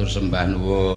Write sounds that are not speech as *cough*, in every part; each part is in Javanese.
Matur sembah nuwun.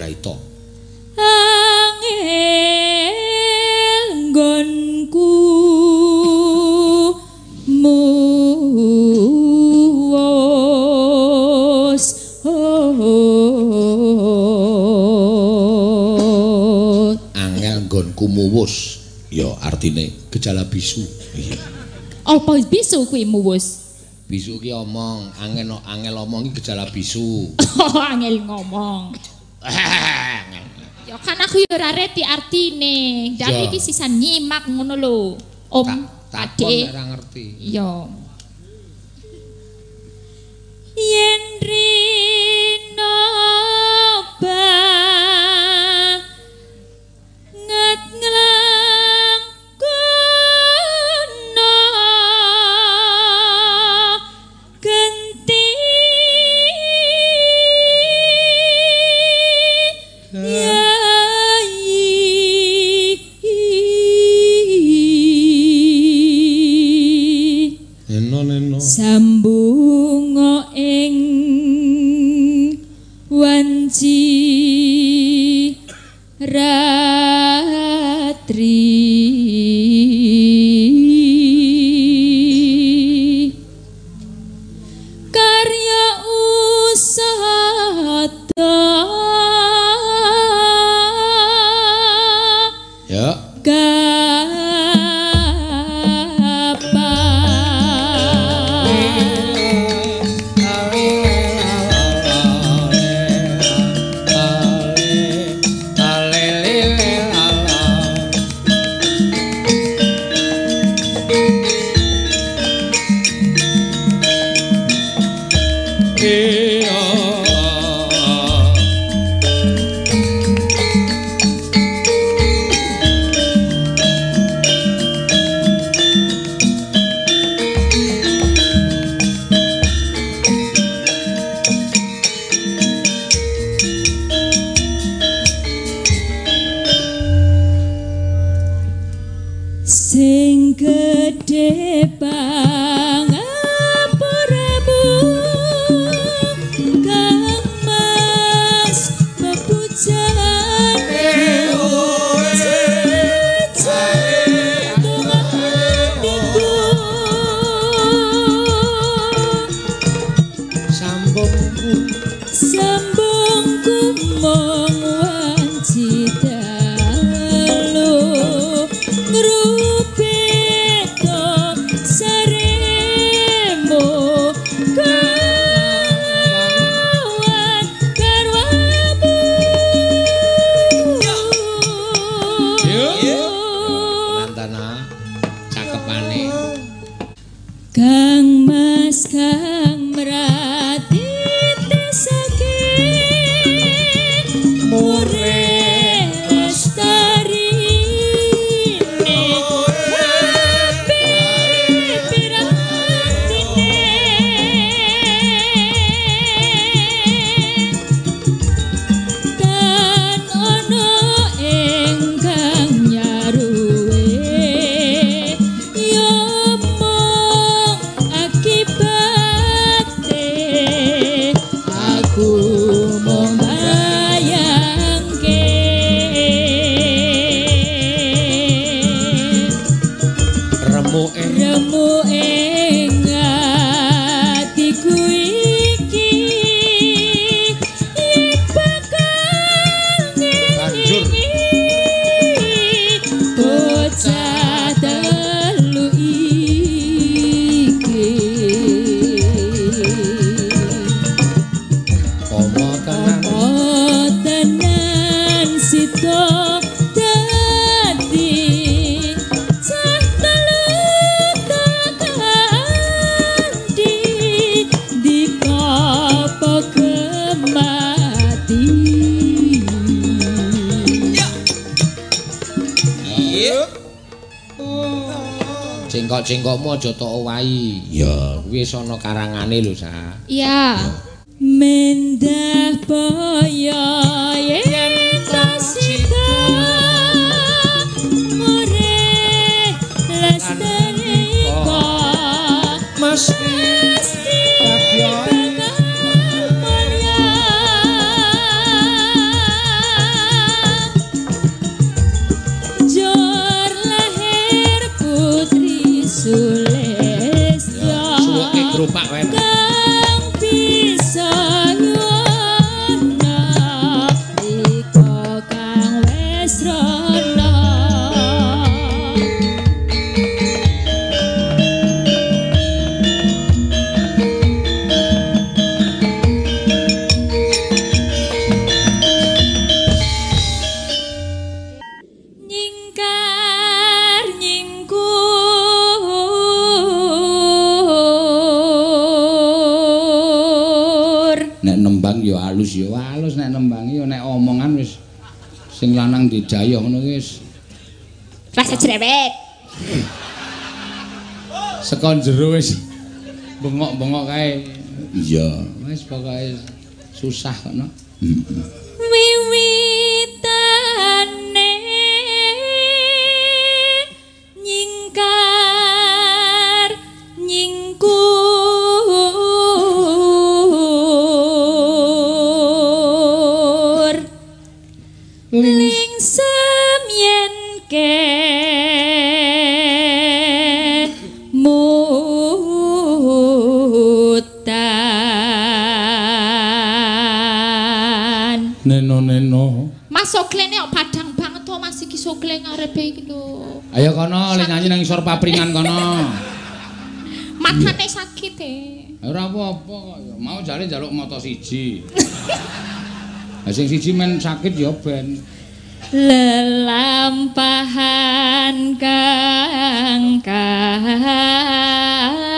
Panggraita. angel nggonku muwos Angel nggonku muwus. Ya artine gejala bisu. Iya. apa bisu kuwi muwus Bisu ki omong, angel angel omong ki gejala bisu. *laughs* angel ngomong *laughs* ya kan aku ya ora reti artine jadi iki sisan nyimak ngono lho om nek ora ngerti. Iya. Yen rino cengkok-cengkokmu aja tok owahi. Ya, kuwi wis ana karangane lho, Sa. Iya. Mendah boyo sing lanang dijayah ngono ki wis. Rasa cerewet. Saka jero wis bengok-bengok kae. Iya. wis pokoke susah kono wiwitane papringan kono. Matane sakit e. ora apa-apa kok ya. Mau jare njaluk moto siji. Lah sing siji men sakit ya ben. Lelampahan kang wuri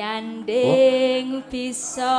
nyanding bisa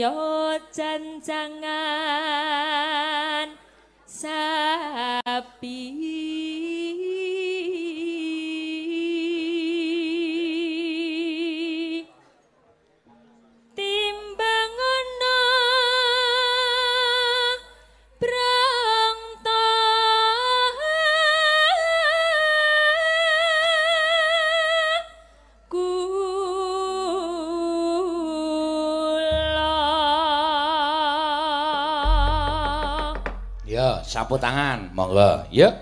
有ดจั sapu tangan, monggo. Ya.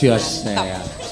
Jos. ya.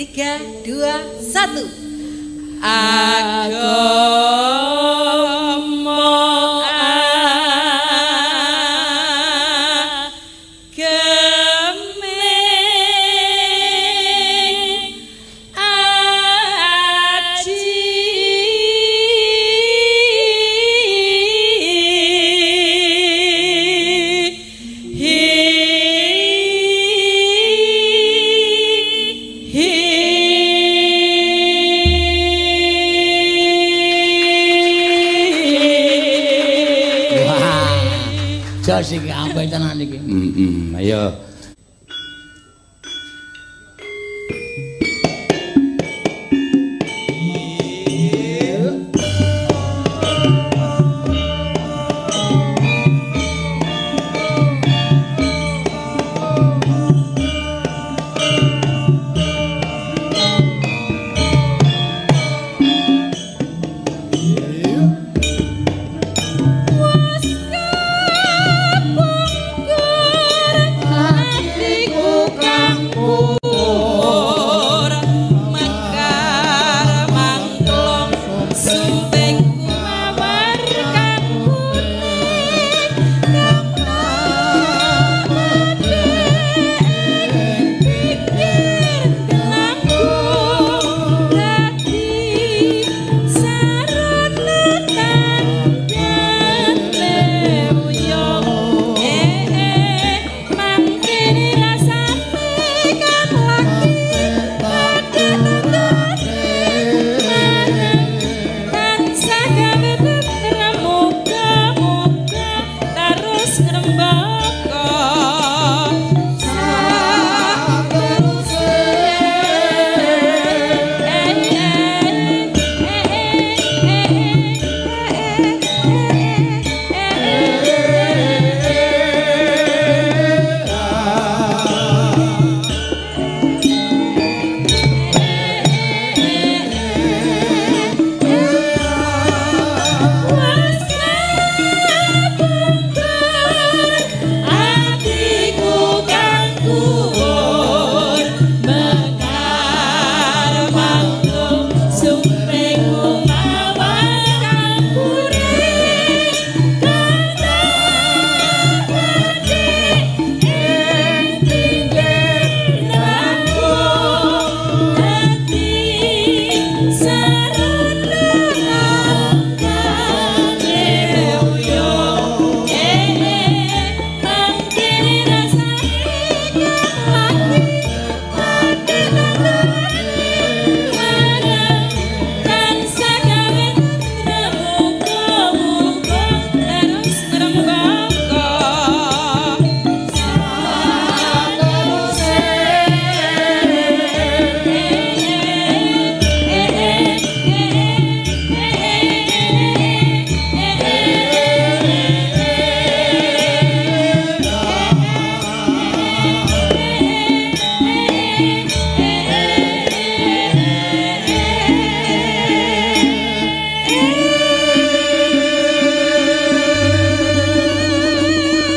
Tiga, dua, satu. Agama